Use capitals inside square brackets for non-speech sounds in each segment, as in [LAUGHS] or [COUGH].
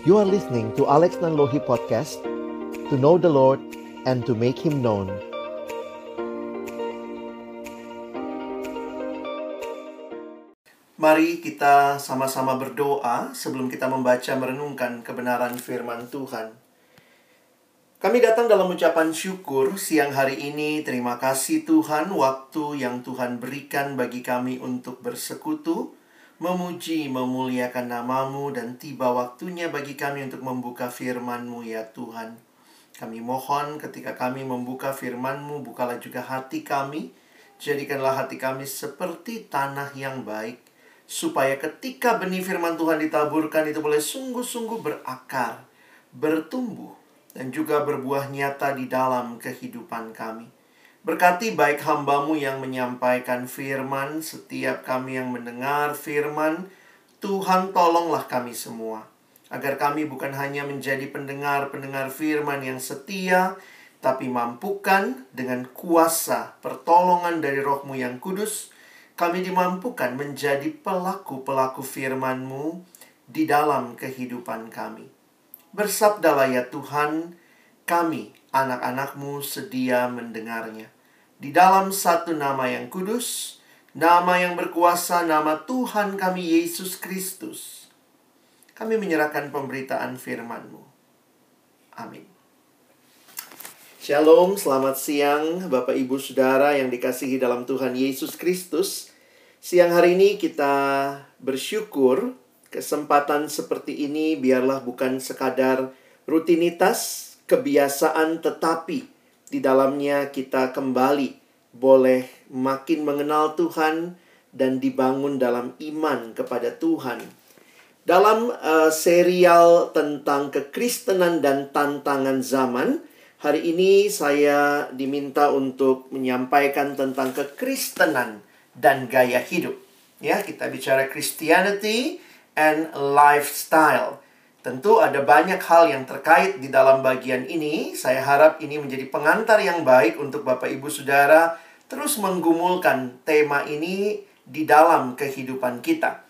You are listening to Alex Nanlohi Podcast To know the Lord and to make Him known Mari kita sama-sama berdoa sebelum kita membaca merenungkan kebenaran firman Tuhan. Kami datang dalam ucapan syukur siang hari ini. Terima kasih Tuhan waktu yang Tuhan berikan bagi kami untuk bersekutu memuji, memuliakan namamu, dan tiba waktunya bagi kami untuk membuka firmanmu ya Tuhan. Kami mohon ketika kami membuka firmanmu, bukalah juga hati kami, jadikanlah hati kami seperti tanah yang baik, supaya ketika benih firman Tuhan ditaburkan itu boleh sungguh-sungguh berakar, bertumbuh, dan juga berbuah nyata di dalam kehidupan kami. Berkati baik hambamu yang menyampaikan firman, setiap kami yang mendengar firman, Tuhan tolonglah kami semua. Agar kami bukan hanya menjadi pendengar-pendengar firman yang setia, tapi mampukan dengan kuasa pertolongan dari rohmu yang kudus, kami dimampukan menjadi pelaku-pelaku firman-Mu di dalam kehidupan kami. Bersabdalah ya Tuhan, kami anak-anakmu sedia mendengarnya. Di dalam satu nama yang kudus, nama yang berkuasa, nama Tuhan kami Yesus Kristus. Kami menyerahkan pemberitaan firman-Mu. Amin. Shalom, selamat siang Bapak Ibu Saudara yang dikasihi dalam Tuhan Yesus Kristus. Siang hari ini kita bersyukur kesempatan seperti ini biarlah bukan sekadar rutinitas kebiasaan tetapi di dalamnya kita kembali boleh makin mengenal Tuhan dan dibangun dalam iman kepada Tuhan. Dalam uh, serial tentang kekristenan dan tantangan zaman, hari ini saya diminta untuk menyampaikan tentang kekristenan dan gaya hidup. Ya, kita bicara Christianity and lifestyle. Tentu ada banyak hal yang terkait di dalam bagian ini. Saya harap ini menjadi pengantar yang baik untuk Bapak Ibu Saudara terus menggumulkan tema ini di dalam kehidupan kita.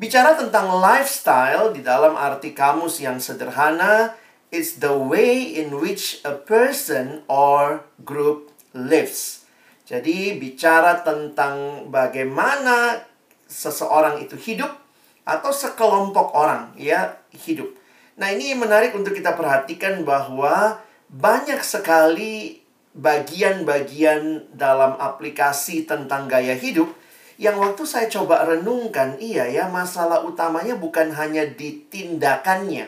Bicara tentang lifestyle di dalam arti kamus yang sederhana, it's the way in which a person or group lives. Jadi bicara tentang bagaimana seseorang itu hidup atau sekelompok orang ya hidup. Nah, ini menarik untuk kita perhatikan bahwa banyak sekali bagian-bagian dalam aplikasi tentang gaya hidup yang waktu saya coba renungkan, iya ya, masalah utamanya bukan hanya di tindakannya.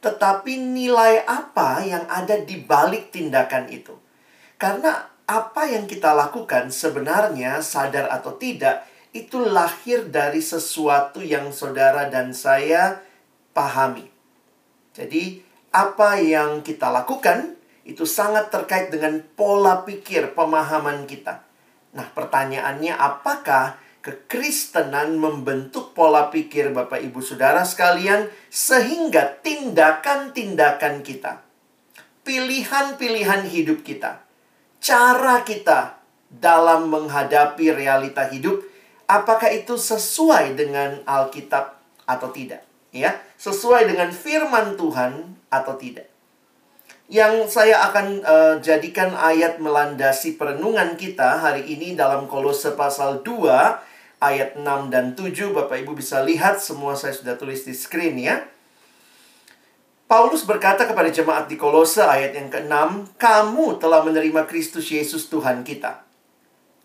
Tetapi nilai apa yang ada di balik tindakan itu. Karena apa yang kita lakukan sebenarnya sadar atau tidak itu lahir dari sesuatu yang saudara dan saya pahami. Jadi, apa yang kita lakukan itu sangat terkait dengan pola pikir pemahaman kita. Nah, pertanyaannya apakah kekristenan membentuk pola pikir Bapak Ibu Saudara sekalian sehingga tindakan-tindakan kita, pilihan-pilihan hidup kita, cara kita dalam menghadapi realita hidup apakah itu sesuai dengan Alkitab atau tidak? Ya sesuai dengan firman Tuhan atau tidak? Yang saya akan uh, jadikan ayat melandasi perenungan kita hari ini dalam Kolose pasal 2 ayat 6 dan 7 Bapak Ibu bisa lihat semua saya sudah tulis di screen ya. Paulus berkata kepada jemaat di Kolose ayat yang ke-6, "Kamu telah menerima Kristus Yesus Tuhan kita.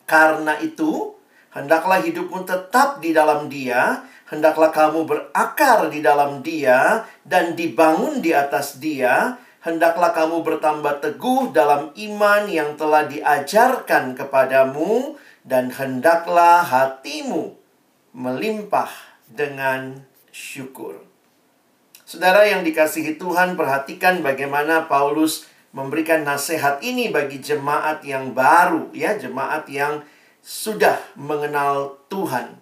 Karena itu, Hendaklah hidupmu tetap di dalam Dia, hendaklah kamu berakar di dalam Dia dan dibangun di atas Dia. Hendaklah kamu bertambah teguh dalam iman yang telah diajarkan kepadamu, dan hendaklah hatimu melimpah dengan syukur. Saudara yang dikasihi Tuhan, perhatikan bagaimana Paulus memberikan nasihat ini bagi jemaat yang baru, ya, jemaat yang sudah mengenal Tuhan.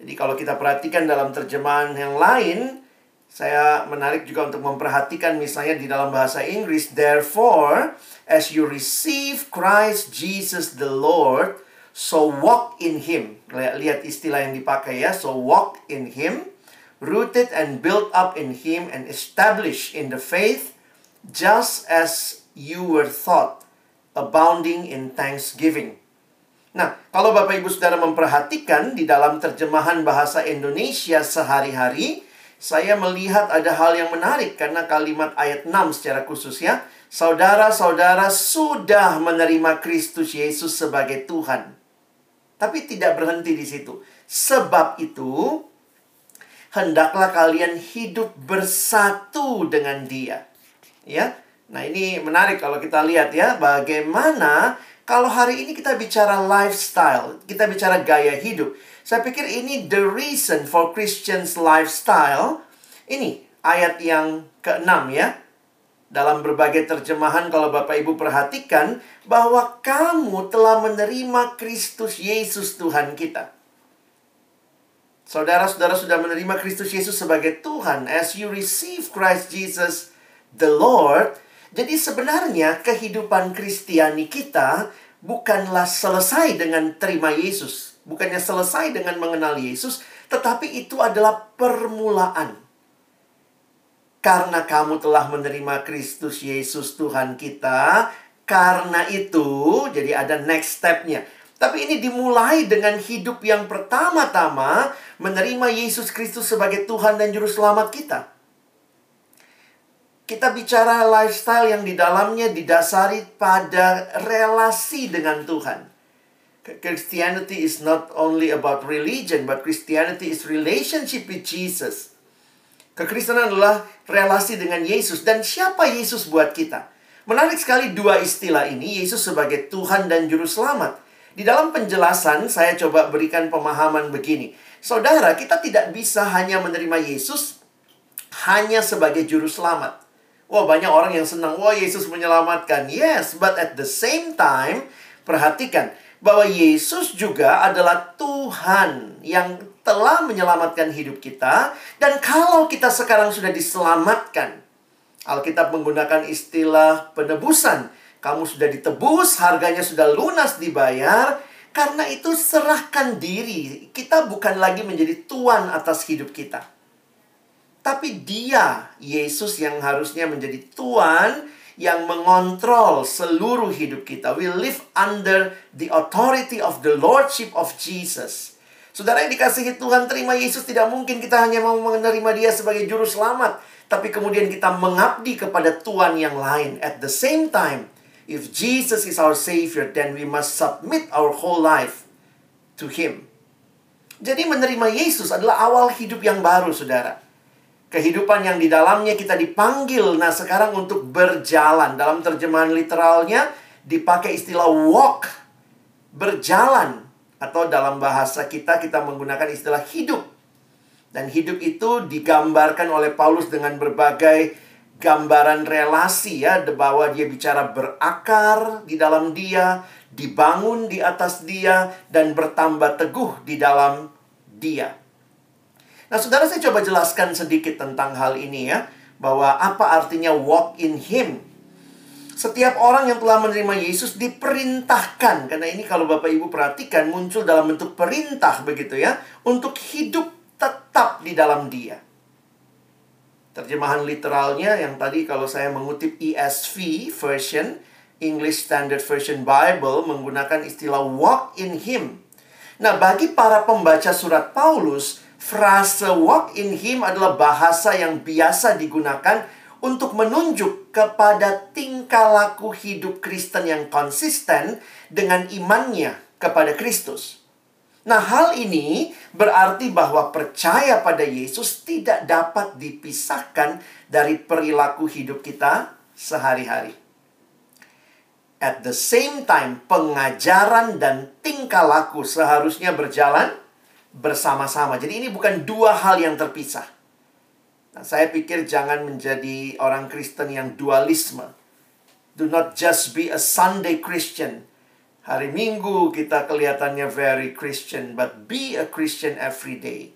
Jadi kalau kita perhatikan dalam terjemahan yang lain, saya menarik juga untuk memperhatikan misalnya di dalam bahasa Inggris, therefore as you receive Christ Jesus the Lord, so walk in him. Lihat istilah yang dipakai ya, so walk in him, rooted and built up in Him and established in the faith, just as you were taught, abounding in thanksgiving. Nah, kalau Bapak Ibu Saudara memperhatikan di dalam terjemahan bahasa Indonesia sehari-hari, saya melihat ada hal yang menarik karena kalimat ayat 6 secara khusus ya. Saudara-saudara sudah menerima Kristus Yesus sebagai Tuhan. Tapi tidak berhenti di situ. Sebab itu, hendaklah kalian hidup bersatu dengan Dia. Ya. Nah, ini menarik kalau kita lihat ya, bagaimana kalau hari ini kita bicara lifestyle, kita bicara gaya hidup. Saya pikir ini the reason for Christians lifestyle. Ini ayat yang keenam ya. Dalam berbagai terjemahan kalau Bapak Ibu perhatikan bahwa kamu telah menerima Kristus Yesus Tuhan kita. Saudara-saudara sudah menerima Kristus Yesus sebagai Tuhan. As you receive Christ Jesus the Lord, jadi sebenarnya kehidupan Kristiani kita bukanlah selesai dengan terima Yesus. Bukannya selesai dengan mengenal Yesus, tetapi itu adalah permulaan. Karena kamu telah menerima Kristus Yesus Tuhan kita, karena itu, jadi ada next stepnya. Tapi ini dimulai dengan hidup yang pertama-tama menerima Yesus Kristus sebagai Tuhan dan Juru Selamat kita. Kita bicara lifestyle yang di dalamnya didasari pada relasi dengan Tuhan. Christianity is not only about religion, but Christianity is relationship with Jesus. Kekristenan adalah relasi dengan Yesus. Dan siapa Yesus buat kita? Menarik sekali dua istilah ini, Yesus sebagai Tuhan dan Juru Selamat. Di dalam penjelasan, saya coba berikan pemahaman begini. Saudara, kita tidak bisa hanya menerima Yesus hanya sebagai Juru Selamat. Wah, banyak orang yang senang. Wah, Yesus menyelamatkan. Yes, but at the same time, perhatikan bahwa Yesus juga adalah Tuhan yang telah menyelamatkan hidup kita. Dan kalau kita sekarang sudah diselamatkan, Alkitab menggunakan istilah penebusan. Kamu sudah ditebus, harganya sudah lunas dibayar. Karena itu serahkan diri. Kita bukan lagi menjadi tuan atas hidup kita. Tapi dia, Yesus yang harusnya menjadi Tuhan yang mengontrol seluruh hidup kita. We live under the authority of the Lordship of Jesus. Saudara yang dikasihi Tuhan, terima Yesus tidak mungkin kita hanya mau menerima dia sebagai juru selamat. Tapi kemudian kita mengabdi kepada Tuhan yang lain. At the same time, if Jesus is our Savior, then we must submit our whole life to Him. Jadi menerima Yesus adalah awal hidup yang baru, saudara kehidupan yang di dalamnya kita dipanggil. Nah, sekarang untuk berjalan. Dalam terjemahan literalnya dipakai istilah walk, berjalan. Atau dalam bahasa kita, kita menggunakan istilah hidup. Dan hidup itu digambarkan oleh Paulus dengan berbagai gambaran relasi ya. Bahwa dia bicara berakar di dalam dia, dibangun di atas dia, dan bertambah teguh di dalam dia. Nah, saudara saya coba jelaskan sedikit tentang hal ini ya. Bahwa apa artinya walk in him. Setiap orang yang telah menerima Yesus diperintahkan. Karena ini kalau Bapak Ibu perhatikan muncul dalam bentuk perintah begitu ya. Untuk hidup tetap di dalam dia. Terjemahan literalnya yang tadi kalau saya mengutip ESV version, English Standard Version Bible menggunakan istilah walk in him. Nah, bagi para pembaca surat Paulus, Frase walk in him adalah bahasa yang biasa digunakan untuk menunjuk kepada tingkah laku hidup Kristen yang konsisten dengan imannya kepada Kristus. Nah, hal ini berarti bahwa percaya pada Yesus tidak dapat dipisahkan dari perilaku hidup kita sehari-hari. At the same time, pengajaran dan tingkah laku seharusnya berjalan bersama-sama. Jadi ini bukan dua hal yang terpisah. Nah, saya pikir jangan menjadi orang Kristen yang dualisme. Do not just be a Sunday Christian. Hari Minggu kita kelihatannya very Christian, but be a Christian every day.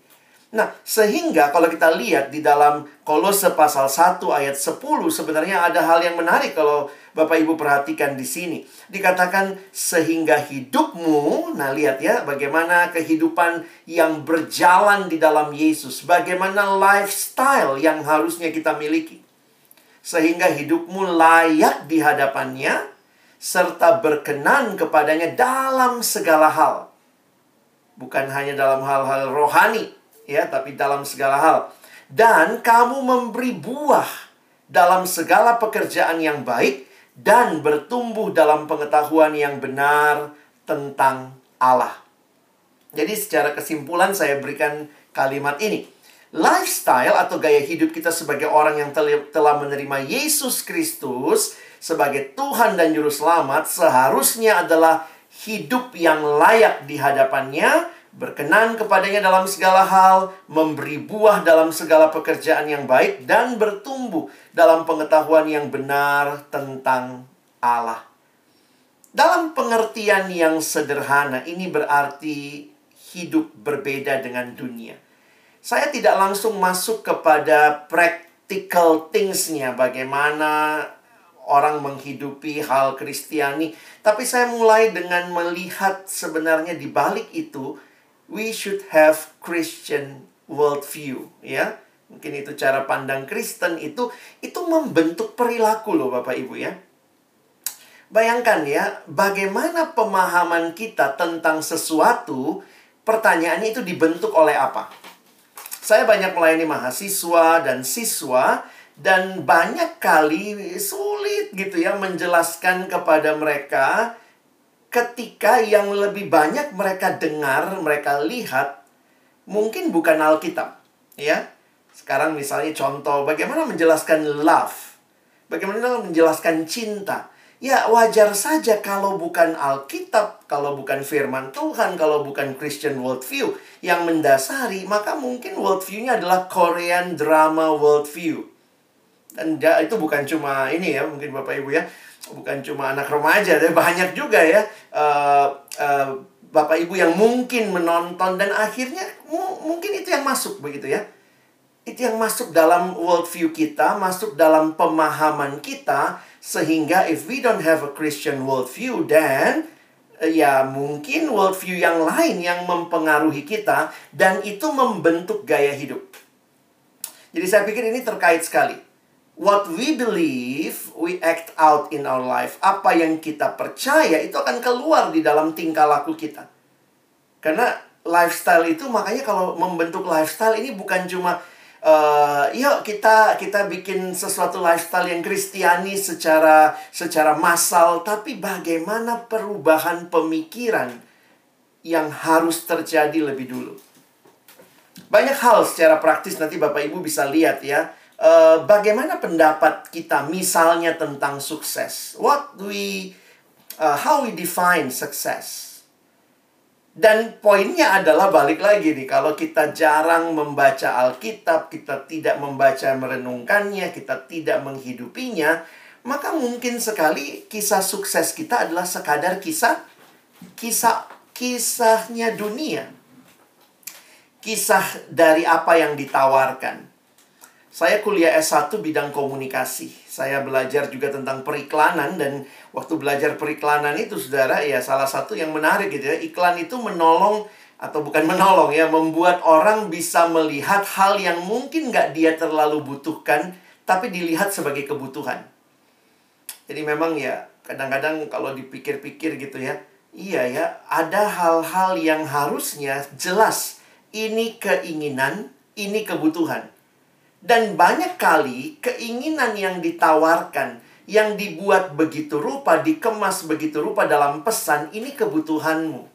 Nah, sehingga kalau kita lihat di dalam Kolose pasal 1 ayat 10 sebenarnya ada hal yang menarik kalau Bapak Ibu perhatikan di sini. Dikatakan sehingga hidupmu, nah lihat ya bagaimana kehidupan yang berjalan di dalam Yesus, bagaimana lifestyle yang harusnya kita miliki. Sehingga hidupmu layak di hadapannya serta berkenan kepadanya dalam segala hal. Bukan hanya dalam hal-hal rohani, ya, tapi dalam segala hal. Dan kamu memberi buah dalam segala pekerjaan yang baik dan bertumbuh dalam pengetahuan yang benar tentang Allah. Jadi secara kesimpulan saya berikan kalimat ini. Lifestyle atau gaya hidup kita sebagai orang yang telah menerima Yesus Kristus sebagai Tuhan dan Juru Selamat seharusnya adalah hidup yang layak di hadapannya berkenan kepadanya dalam segala hal, memberi buah dalam segala pekerjaan yang baik, dan bertumbuh dalam pengetahuan yang benar tentang Allah. Dalam pengertian yang sederhana, ini berarti hidup berbeda dengan dunia. Saya tidak langsung masuk kepada practical things-nya, bagaimana orang menghidupi hal Kristiani, tapi saya mulai dengan melihat sebenarnya di balik itu we should have Christian worldview, ya. Mungkin itu cara pandang Kristen itu itu membentuk perilaku loh Bapak Ibu ya. Bayangkan ya, bagaimana pemahaman kita tentang sesuatu, pertanyaannya itu dibentuk oleh apa? Saya banyak melayani mahasiswa dan siswa dan banyak kali sulit gitu ya menjelaskan kepada mereka ketika yang lebih banyak mereka dengar, mereka lihat, mungkin bukan Alkitab. Ya, sekarang misalnya contoh bagaimana menjelaskan love, bagaimana menjelaskan cinta. Ya wajar saja kalau bukan Alkitab, kalau bukan firman Tuhan, kalau bukan Christian worldview yang mendasari, maka mungkin worldview-nya adalah Korean drama worldview. Dan itu bukan cuma ini ya, mungkin Bapak Ibu ya bukan cuma anak remaja, tapi banyak juga ya uh, uh, bapak ibu yang mungkin menonton dan akhirnya mu mungkin itu yang masuk begitu ya. Itu yang masuk dalam worldview kita, masuk dalam pemahaman kita, sehingga if we don't have a Christian worldview, then uh, ya mungkin worldview yang lain yang mempengaruhi kita dan itu membentuk gaya hidup. Jadi saya pikir ini terkait sekali what we believe, we act out in our life. Apa yang kita percaya itu akan keluar di dalam tingkah laku kita. Karena lifestyle itu makanya kalau membentuk lifestyle ini bukan cuma uh, yuk kita kita bikin sesuatu lifestyle yang kristiani secara secara massal, tapi bagaimana perubahan pemikiran yang harus terjadi lebih dulu. Banyak hal secara praktis nanti Bapak Ibu bisa lihat ya Uh, bagaimana pendapat kita misalnya tentang sukses? What we uh, how we define success? Dan poinnya adalah balik lagi nih, kalau kita jarang membaca Alkitab, kita tidak membaca merenungkannya, kita tidak menghidupinya, maka mungkin sekali kisah sukses kita adalah sekadar kisah kisah kisahnya dunia. Kisah dari apa yang ditawarkan. Saya kuliah S1 bidang komunikasi. Saya belajar juga tentang periklanan dan waktu belajar periklanan itu saudara ya salah satu yang menarik gitu ya. Iklan itu menolong atau bukan [LAUGHS] menolong ya, membuat orang bisa melihat hal yang mungkin nggak dia terlalu butuhkan tapi dilihat sebagai kebutuhan. Jadi memang ya kadang-kadang kalau dipikir-pikir gitu ya, iya ya, ada hal-hal yang harusnya jelas ini keinginan, ini kebutuhan. Dan banyak kali keinginan yang ditawarkan, yang dibuat begitu rupa, dikemas begitu rupa dalam pesan, ini kebutuhanmu.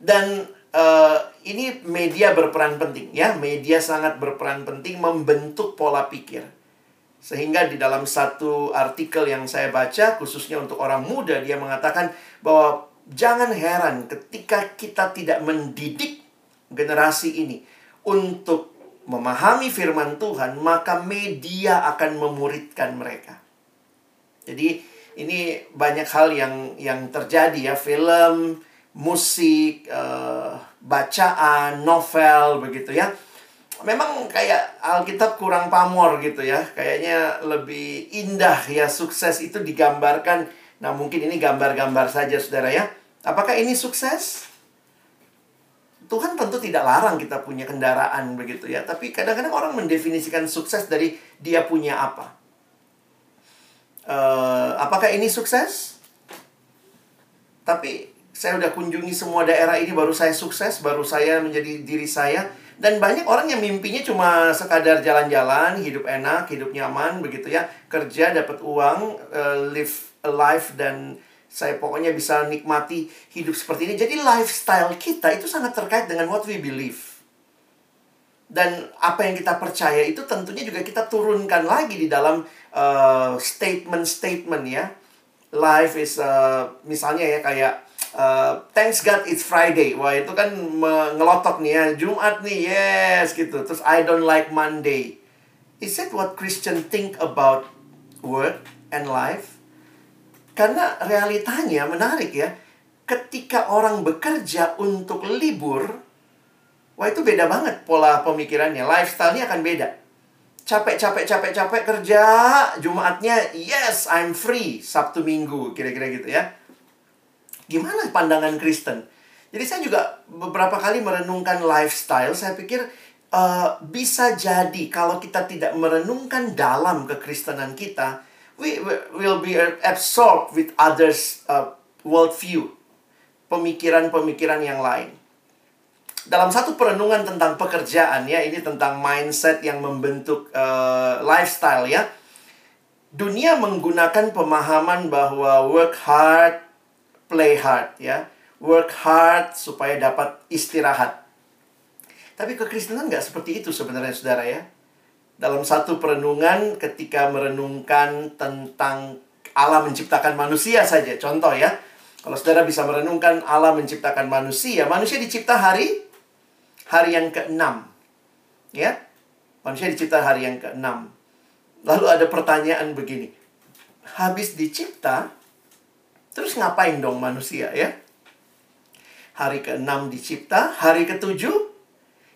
Dan uh, ini media berperan penting ya, media sangat berperan penting membentuk pola pikir. Sehingga di dalam satu artikel yang saya baca, khususnya untuk orang muda, dia mengatakan bahwa jangan heran ketika kita tidak mendidik generasi ini untuk memahami firman Tuhan, maka media akan memuridkan mereka. Jadi ini banyak hal yang yang terjadi ya, film, musik, uh, bacaan, novel begitu ya. Memang kayak Alkitab kurang pamor gitu ya. Kayaknya lebih indah ya sukses itu digambarkan. Nah, mungkin ini gambar-gambar saja Saudara ya. Apakah ini sukses? Tuhan tentu tidak larang kita punya kendaraan begitu ya, tapi kadang-kadang orang mendefinisikan sukses dari dia punya apa. Uh, apakah ini sukses? Tapi saya udah kunjungi semua daerah ini baru saya sukses, baru saya menjadi diri saya. Dan banyak orang yang mimpinya cuma sekadar jalan-jalan, hidup enak, hidup nyaman begitu ya, kerja dapat uang, uh, live a life dan saya pokoknya bisa nikmati hidup seperti ini. Jadi lifestyle kita itu sangat terkait dengan what we believe. Dan apa yang kita percaya itu tentunya juga kita turunkan lagi di dalam uh, statement-statement ya. Life is uh, misalnya ya kayak uh, thanks God it's Friday. Wah, itu kan ngelotok nih ya. Jumat nih, yes gitu. Terus I don't like Monday. Is that what Christian think about work and life? Karena realitanya menarik ya. Ketika orang bekerja untuk libur, wah itu beda banget pola pemikirannya. Lifestyle-nya akan beda. Capek, capek, capek, capek kerja, Jumatnya, yes, I'm free. Sabtu Minggu, kira-kira gitu ya. Gimana pandangan Kristen? Jadi saya juga beberapa kali merenungkan lifestyle. Saya pikir uh, bisa jadi kalau kita tidak merenungkan dalam kekristenan kita, we will be absorbed with others uh, worldview, pemikiran-pemikiran yang lain. Dalam satu perenungan tentang pekerjaan ya, ini tentang mindset yang membentuk uh, lifestyle ya. Dunia menggunakan pemahaman bahwa work hard, play hard ya. Work hard supaya dapat istirahat. Tapi kekristenan nggak seperti itu sebenarnya saudara ya dalam satu perenungan ketika merenungkan tentang Allah menciptakan manusia saja. Contoh ya, kalau saudara bisa merenungkan Allah menciptakan manusia, manusia dicipta hari hari yang keenam, ya, manusia dicipta hari yang keenam. Lalu ada pertanyaan begini, habis dicipta, terus ngapain dong manusia ya? Hari keenam dicipta, hari ketujuh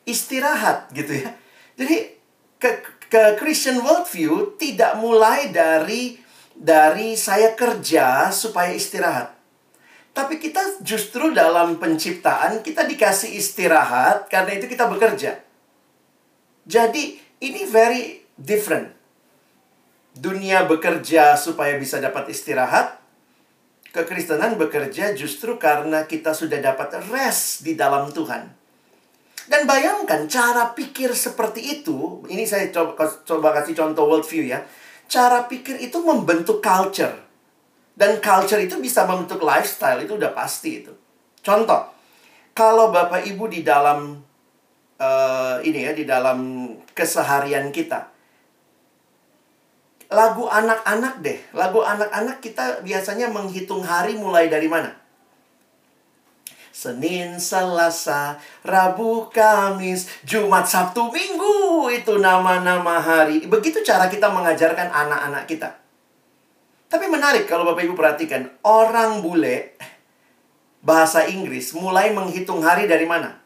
istirahat gitu ya. Jadi ke, ke Christian worldview tidak mulai dari dari saya kerja supaya istirahat. Tapi kita justru dalam penciptaan kita dikasih istirahat karena itu kita bekerja. Jadi ini very different. Dunia bekerja supaya bisa dapat istirahat. Kekristenan bekerja justru karena kita sudah dapat rest di dalam Tuhan. Dan bayangkan cara pikir seperti itu, ini saya coba, coba kasih contoh worldview ya. Cara pikir itu membentuk culture. Dan culture itu bisa membentuk lifestyle, itu udah pasti itu. Contoh, kalau Bapak Ibu di dalam uh, ini ya, di dalam keseharian kita, lagu anak-anak deh. Lagu anak-anak kita biasanya menghitung hari mulai dari mana? Senin, Selasa, Rabu, Kamis, Jumat, Sabtu, Minggu. Itu nama-nama hari. Begitu cara kita mengajarkan anak-anak kita. Tapi menarik kalau Bapak Ibu perhatikan. Orang bule, bahasa Inggris, mulai menghitung hari dari mana?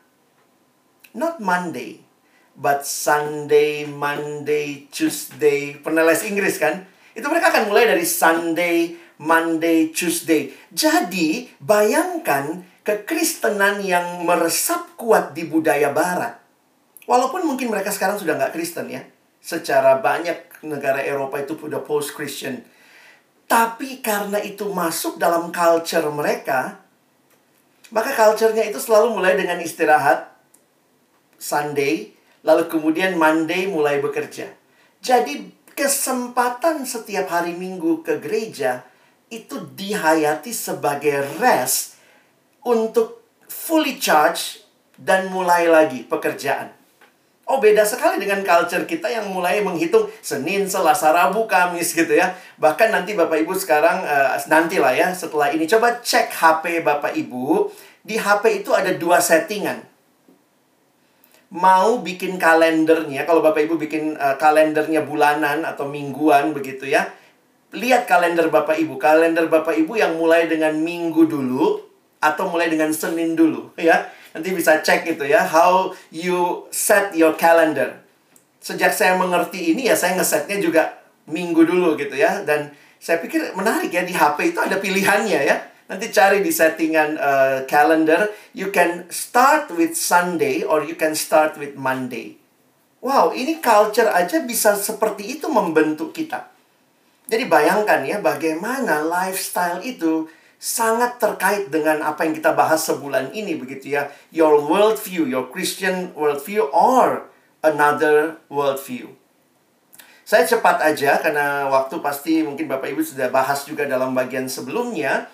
Not Monday, but Sunday, Monday, Tuesday. Pernah les Inggris kan? Itu mereka akan mulai dari Sunday, Monday, Tuesday. Jadi, bayangkan kekristenan yang meresap kuat di budaya barat. Walaupun mungkin mereka sekarang sudah nggak Kristen ya. Secara banyak negara Eropa itu sudah post-Christian. Tapi karena itu masuk dalam culture mereka, maka culture-nya itu selalu mulai dengan istirahat, Sunday, lalu kemudian Monday mulai bekerja. Jadi kesempatan setiap hari Minggu ke gereja itu dihayati sebagai rest untuk fully charge dan mulai lagi pekerjaan. Oh beda sekali dengan culture kita yang mulai menghitung Senin, Selasa, Rabu, Kamis gitu ya. Bahkan nanti Bapak Ibu sekarang uh, nanti lah ya setelah ini coba cek HP Bapak Ibu. Di HP itu ada dua settingan. Mau bikin kalendernya, kalau Bapak Ibu bikin uh, kalendernya bulanan atau mingguan begitu ya. Lihat kalender Bapak Ibu. Kalender Bapak Ibu yang mulai dengan minggu dulu atau mulai dengan Senin dulu ya. Nanti bisa cek itu ya, how you set your calendar. Sejak saya mengerti ini ya saya ngesetnya juga minggu dulu gitu ya. Dan saya pikir menarik ya di HP itu ada pilihannya ya. Nanti cari di settingan uh, calendar, you can start with Sunday or you can start with Monday. Wow, ini culture aja bisa seperti itu membentuk kita. Jadi bayangkan ya bagaimana lifestyle itu sangat terkait dengan apa yang kita bahas sebulan ini begitu ya. Your worldview, your Christian worldview or another worldview. Saya cepat aja karena waktu pasti mungkin Bapak Ibu sudah bahas juga dalam bagian sebelumnya.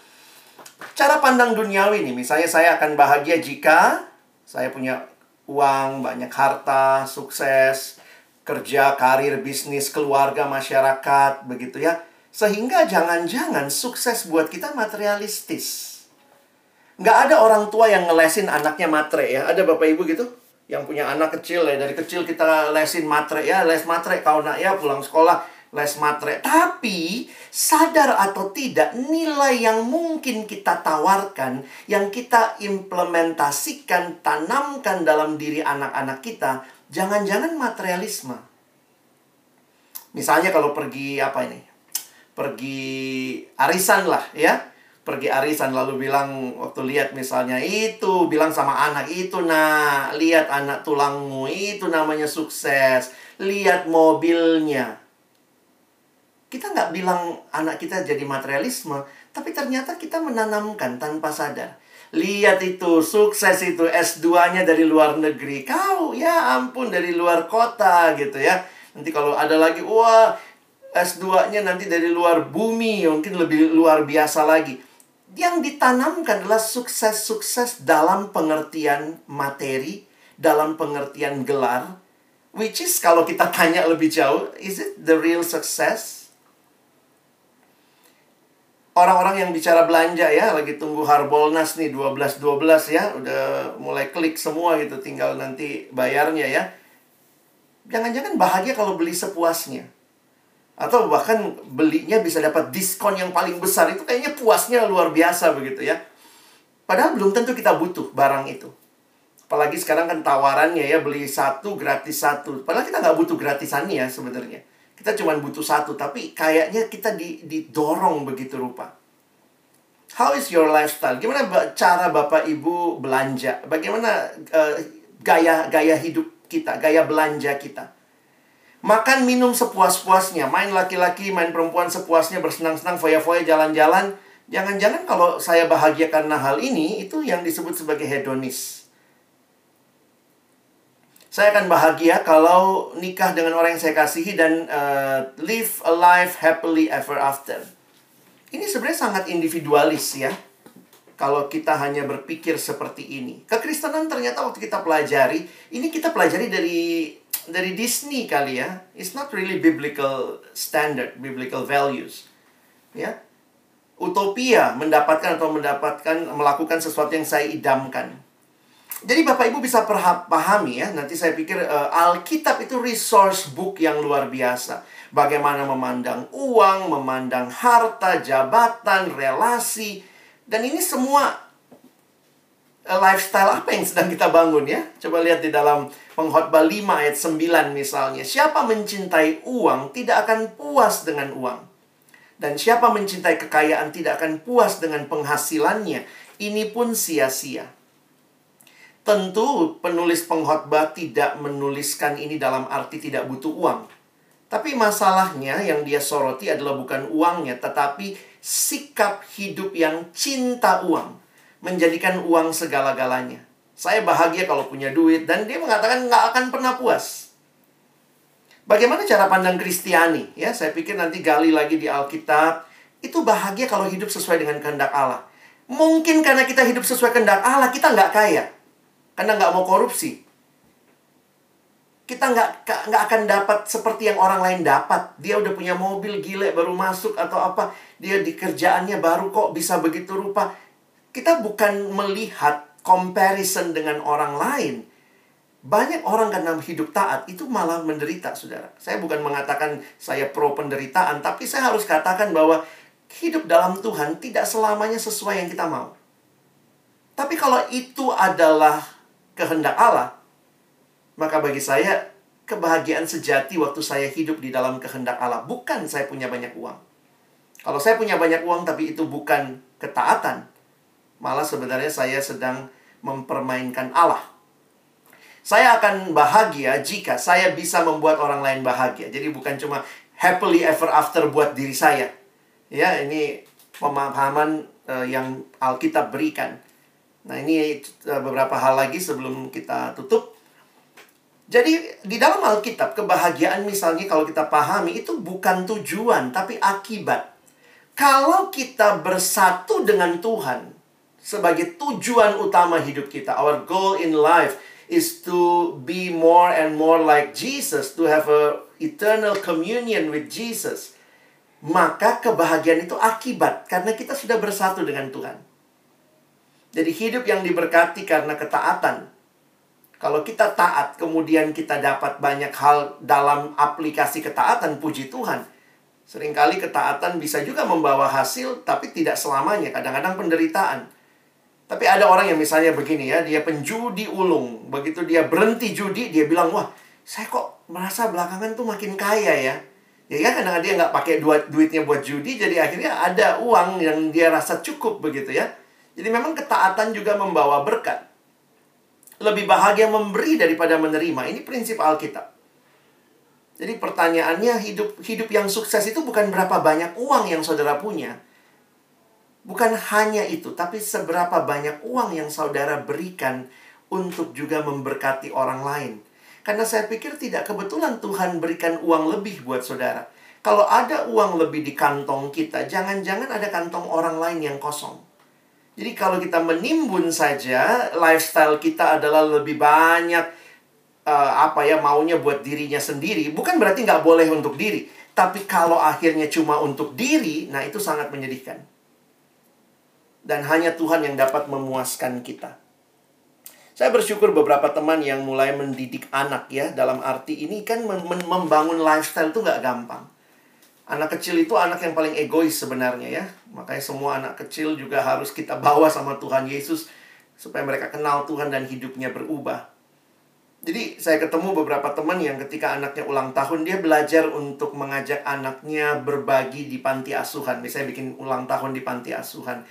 Cara pandang duniawi nih, misalnya saya akan bahagia jika saya punya uang, banyak harta, sukses, kerja, karir, bisnis, keluarga, masyarakat, begitu ya. Sehingga jangan-jangan sukses buat kita materialistis. Nggak ada orang tua yang ngelesin anaknya matre ya. Ada bapak ibu gitu? Yang punya anak kecil ya. Dari kecil kita lesin matre ya. Les matre. Kau nak ya pulang sekolah les matre. Tapi sadar atau tidak nilai yang mungkin kita tawarkan. Yang kita implementasikan, tanamkan dalam diri anak-anak kita. Jangan-jangan materialisme. Misalnya kalau pergi apa ini? Pergi arisan lah ya. Pergi arisan lalu bilang waktu lihat misalnya itu bilang sama anak itu nah lihat anak tulangmu itu namanya sukses. Lihat mobilnya. Kita nggak bilang anak kita jadi materialisme tapi ternyata kita menanamkan tanpa sadar. Lihat itu sukses itu S2-nya dari luar negeri. Kau ya ampun dari luar kota gitu ya. Nanti kalau ada lagi wah S2-nya nanti dari luar bumi, mungkin lebih luar biasa lagi. Yang ditanamkan adalah sukses-sukses dalam pengertian materi, dalam pengertian gelar, which is kalau kita tanya lebih jauh, is it the real success? Orang-orang yang bicara belanja ya, lagi tunggu Harbolnas nih 12-12 ya, udah mulai klik semua gitu, tinggal nanti bayarnya ya. Jangan-jangan bahagia kalau beli sepuasnya atau bahkan belinya bisa dapat diskon yang paling besar itu kayaknya puasnya luar biasa begitu ya. Padahal belum tentu kita butuh barang itu. Apalagi sekarang kan tawarannya ya beli satu gratis satu. Padahal kita nggak butuh gratisannya ya sebenarnya. Kita cuma butuh satu, tapi kayaknya kita didorong begitu rupa. How is your lifestyle? Gimana cara Bapak Ibu belanja? Bagaimana uh, gaya gaya hidup kita, gaya belanja kita? Makan minum sepuas-puasnya, main laki-laki, main perempuan sepuasnya, bersenang-senang, foya-foya, jalan-jalan. Jangan-jangan kalau saya bahagia karena hal ini, itu yang disebut sebagai hedonis. Saya akan bahagia kalau nikah dengan orang yang saya kasihi dan uh, live a life happily ever after. Ini sebenarnya sangat individualis ya. Kalau kita hanya berpikir seperti ini. Kekristenan ternyata waktu kita pelajari, ini kita pelajari dari dari Disney kali ya. It's not really biblical standard, biblical values. Ya. Utopia mendapatkan atau mendapatkan melakukan sesuatu yang saya idamkan. Jadi Bapak Ibu bisa pahami ya, nanti saya pikir uh, Alkitab itu resource book yang luar biasa. Bagaimana memandang uang, memandang harta, jabatan, relasi. Dan ini semua lifestyle apa yang sedang kita bangun ya? Coba lihat di dalam pengkhotbah 5 ayat 9 misalnya. Siapa mencintai uang tidak akan puas dengan uang. Dan siapa mencintai kekayaan tidak akan puas dengan penghasilannya. Ini pun sia-sia. Tentu penulis pengkhotbah tidak menuliskan ini dalam arti tidak butuh uang. Tapi masalahnya yang dia soroti adalah bukan uangnya, tetapi sikap hidup yang cinta uang menjadikan uang segala-galanya. Saya bahagia kalau punya duit dan dia mengatakan nggak akan pernah puas. Bagaimana cara pandang Kristiani? Ya, saya pikir nanti gali lagi di Alkitab. Itu bahagia kalau hidup sesuai dengan kehendak Allah. Mungkin karena kita hidup sesuai kehendak Allah, kita nggak kaya. Karena nggak mau korupsi. Kita nggak nggak akan dapat seperti yang orang lain dapat. Dia udah punya mobil gile baru masuk atau apa. Dia di kerjaannya baru kok bisa begitu rupa kita bukan melihat comparison dengan orang lain. Banyak orang karena hidup taat itu malah menderita, saudara. Saya bukan mengatakan saya pro penderitaan, tapi saya harus katakan bahwa hidup dalam Tuhan tidak selamanya sesuai yang kita mau. Tapi kalau itu adalah kehendak Allah, maka bagi saya kebahagiaan sejati waktu saya hidup di dalam kehendak Allah bukan saya punya banyak uang. Kalau saya punya banyak uang tapi itu bukan ketaatan, malah sebenarnya saya sedang mempermainkan Allah. Saya akan bahagia jika saya bisa membuat orang lain bahagia. Jadi bukan cuma happily ever after buat diri saya. Ya, ini pemahaman uh, yang Alkitab berikan. Nah, ini uh, beberapa hal lagi sebelum kita tutup. Jadi, di dalam Alkitab, kebahagiaan misalnya kalau kita pahami itu bukan tujuan, tapi akibat. Kalau kita bersatu dengan Tuhan sebagai tujuan utama hidup kita, our goal in life is to be more and more like Jesus, to have a eternal communion with Jesus maka kebahagiaan itu akibat karena kita sudah bersatu dengan Tuhan. Jadi hidup yang diberkati karena ketaatan. Kalau kita taat, kemudian kita dapat banyak hal dalam aplikasi ketaatan, puji Tuhan. Seringkali ketaatan bisa juga membawa hasil, tapi tidak selamanya. Kadang-kadang penderitaan. Tapi ada orang yang misalnya begini ya, dia penjudi ulung. Begitu dia berhenti judi, dia bilang, wah, saya kok merasa belakangan tuh makin kaya ya. Ya kan kadang dia nggak pakai duit duitnya buat judi jadi akhirnya ada uang yang dia rasa cukup begitu ya. Jadi memang ketaatan juga membawa berkat. Lebih bahagia memberi daripada menerima. Ini prinsip Alkitab. Jadi pertanyaannya hidup hidup yang sukses itu bukan berapa banyak uang yang saudara punya bukan hanya itu tapi seberapa banyak uang yang saudara berikan untuk juga memberkati orang lain karena saya pikir tidak kebetulan Tuhan berikan uang lebih buat saudara. Kalau ada uang lebih di kantong kita, jangan-jangan ada kantong orang lain yang kosong. Jadi kalau kita menimbun saja, lifestyle kita adalah lebih banyak uh, apa ya maunya buat dirinya sendiri. Bukan berarti nggak boleh untuk diri. Tapi kalau akhirnya cuma untuk diri, nah itu sangat menyedihkan. Dan hanya Tuhan yang dapat memuaskan kita. Saya bersyukur beberapa teman yang mulai mendidik anak ya Dalam arti ini kan membangun lifestyle itu nggak gampang. Anak kecil itu anak yang paling egois sebenarnya ya. Makanya semua anak kecil juga harus kita bawa sama Tuhan Yesus Supaya mereka kenal Tuhan dan hidupnya berubah. Jadi saya ketemu beberapa teman yang ketika anaknya ulang tahun Dia belajar untuk mengajak anaknya berbagi di panti asuhan. Misalnya bikin ulang tahun di panti asuhan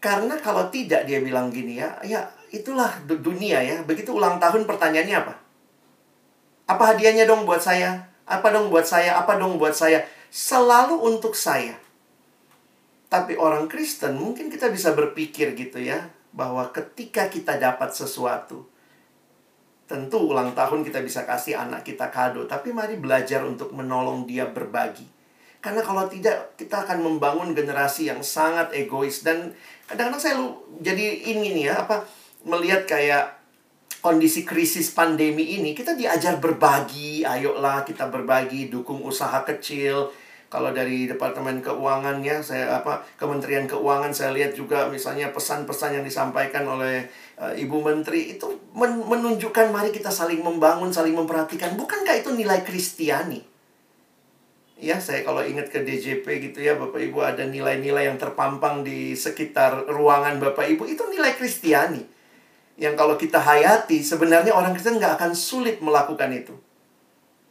Karena kalau tidak dia bilang gini ya Ya itulah dunia ya. Begitu ulang tahun pertanyaannya apa? Apa hadiahnya dong buat saya? Apa dong buat saya? Apa dong buat saya? Selalu untuk saya. Tapi orang Kristen mungkin kita bisa berpikir gitu ya. Bahwa ketika kita dapat sesuatu. Tentu ulang tahun kita bisa kasih anak kita kado. Tapi mari belajar untuk menolong dia berbagi. Karena kalau tidak, kita akan membangun generasi yang sangat egois. Dan kadang-kadang saya lu jadi ini nih ya, apa melihat kayak kondisi krisis pandemi ini kita diajar berbagi ayolah kita berbagi dukung usaha kecil. Kalau dari departemen keuangan ya saya apa kementerian keuangan saya lihat juga misalnya pesan-pesan yang disampaikan oleh uh, ibu menteri itu men menunjukkan mari kita saling membangun saling memperhatikan. Bukankah itu nilai kristiani ya saya kalau ingat ke DJP gitu ya Bapak Ibu ada nilai-nilai yang terpampang di sekitar ruangan Bapak Ibu itu nilai kristiani yang kalau kita hayati, sebenarnya orang Kristen nggak akan sulit melakukan itu.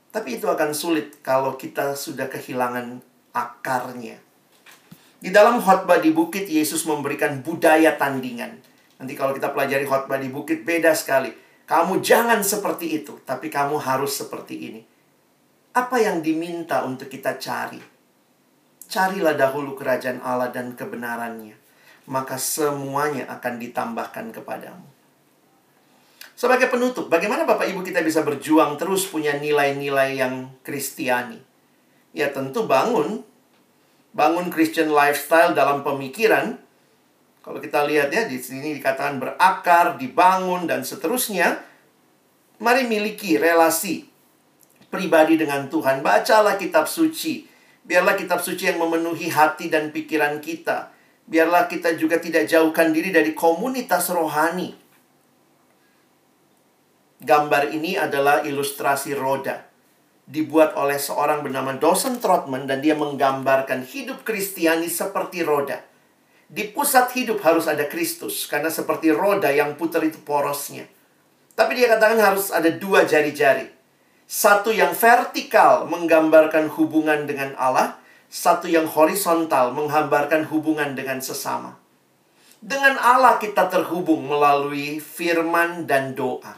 Tapi itu akan sulit kalau kita sudah kehilangan akarnya. Di dalam khotbah di bukit, Yesus memberikan budaya tandingan. Nanti kalau kita pelajari khotbah di bukit, beda sekali. Kamu jangan seperti itu, tapi kamu harus seperti ini. Apa yang diminta untuk kita cari? Carilah dahulu kerajaan Allah dan kebenarannya. Maka semuanya akan ditambahkan kepadamu. Sebagai penutup, bagaimana Bapak Ibu kita bisa berjuang terus punya nilai-nilai yang kristiani? Ya tentu bangun. Bangun Christian lifestyle dalam pemikiran. Kalau kita lihat ya, di sini dikatakan berakar, dibangun, dan seterusnya. Mari miliki relasi pribadi dengan Tuhan. Bacalah kitab suci. Biarlah kitab suci yang memenuhi hati dan pikiran kita. Biarlah kita juga tidak jauhkan diri dari komunitas rohani Gambar ini adalah ilustrasi roda. Dibuat oleh seorang bernama Dawson Trotman dan dia menggambarkan hidup Kristiani seperti roda. Di pusat hidup harus ada Kristus. Karena seperti roda yang putar itu porosnya. Tapi dia katakan harus ada dua jari-jari. Satu yang vertikal menggambarkan hubungan dengan Allah. Satu yang horizontal menggambarkan hubungan dengan sesama. Dengan Allah kita terhubung melalui firman dan doa.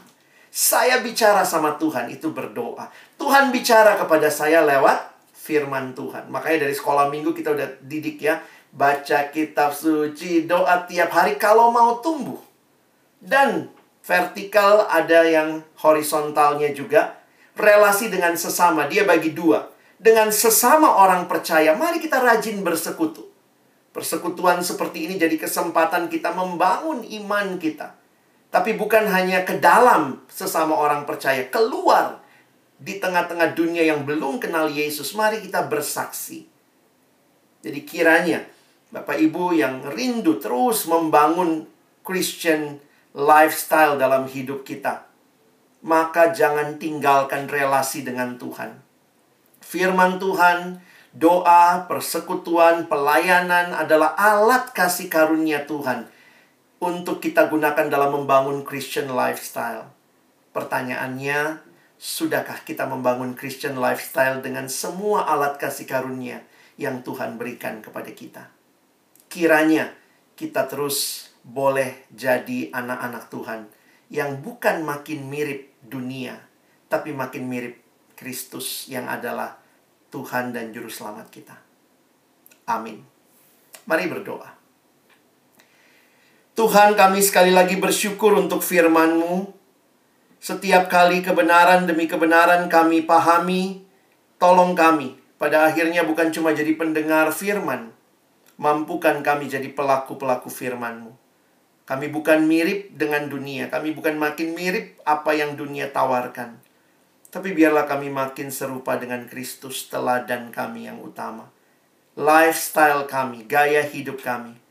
Saya bicara sama Tuhan itu berdoa. Tuhan bicara kepada saya lewat firman Tuhan. Makanya dari sekolah minggu kita udah didik ya. Baca kitab suci, doa tiap hari kalau mau tumbuh. Dan vertikal ada yang horizontalnya juga. Relasi dengan sesama, dia bagi dua. Dengan sesama orang percaya, mari kita rajin bersekutu. Persekutuan seperti ini jadi kesempatan kita membangun iman kita tapi bukan hanya ke dalam sesama orang percaya, keluar di tengah-tengah dunia yang belum kenal Yesus. Mari kita bersaksi. Jadi kiranya Bapak Ibu yang rindu terus membangun Christian lifestyle dalam hidup kita, maka jangan tinggalkan relasi dengan Tuhan. Firman Tuhan, doa, persekutuan, pelayanan adalah alat kasih karunia Tuhan untuk kita gunakan dalam membangun Christian lifestyle. Pertanyaannya, sudahkah kita membangun Christian lifestyle dengan semua alat kasih karunia yang Tuhan berikan kepada kita? Kiranya kita terus boleh jadi anak-anak Tuhan yang bukan makin mirip dunia, tapi makin mirip Kristus yang adalah Tuhan dan Juru Selamat kita. Amin. Mari berdoa. Tuhan kami sekali lagi bersyukur untuk firman-Mu. Setiap kali kebenaran demi kebenaran kami pahami, tolong kami. Pada akhirnya bukan cuma jadi pendengar firman, mampukan kami jadi pelaku-pelaku firman-Mu. Kami bukan mirip dengan dunia, kami bukan makin mirip apa yang dunia tawarkan. Tapi biarlah kami makin serupa dengan Kristus teladan kami yang utama. Lifestyle kami, gaya hidup kami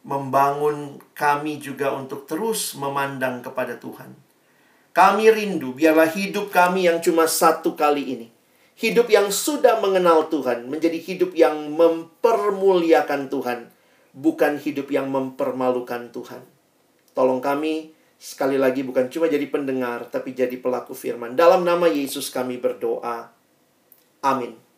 membangun kami juga untuk terus memandang kepada Tuhan. Kami rindu, biarlah hidup kami yang cuma satu kali ini. Hidup yang sudah mengenal Tuhan, menjadi hidup yang mempermuliakan Tuhan, bukan hidup yang mempermalukan Tuhan. Tolong kami, sekali lagi bukan cuma jadi pendengar, tapi jadi pelaku firman. Dalam nama Yesus kami berdoa. Amin.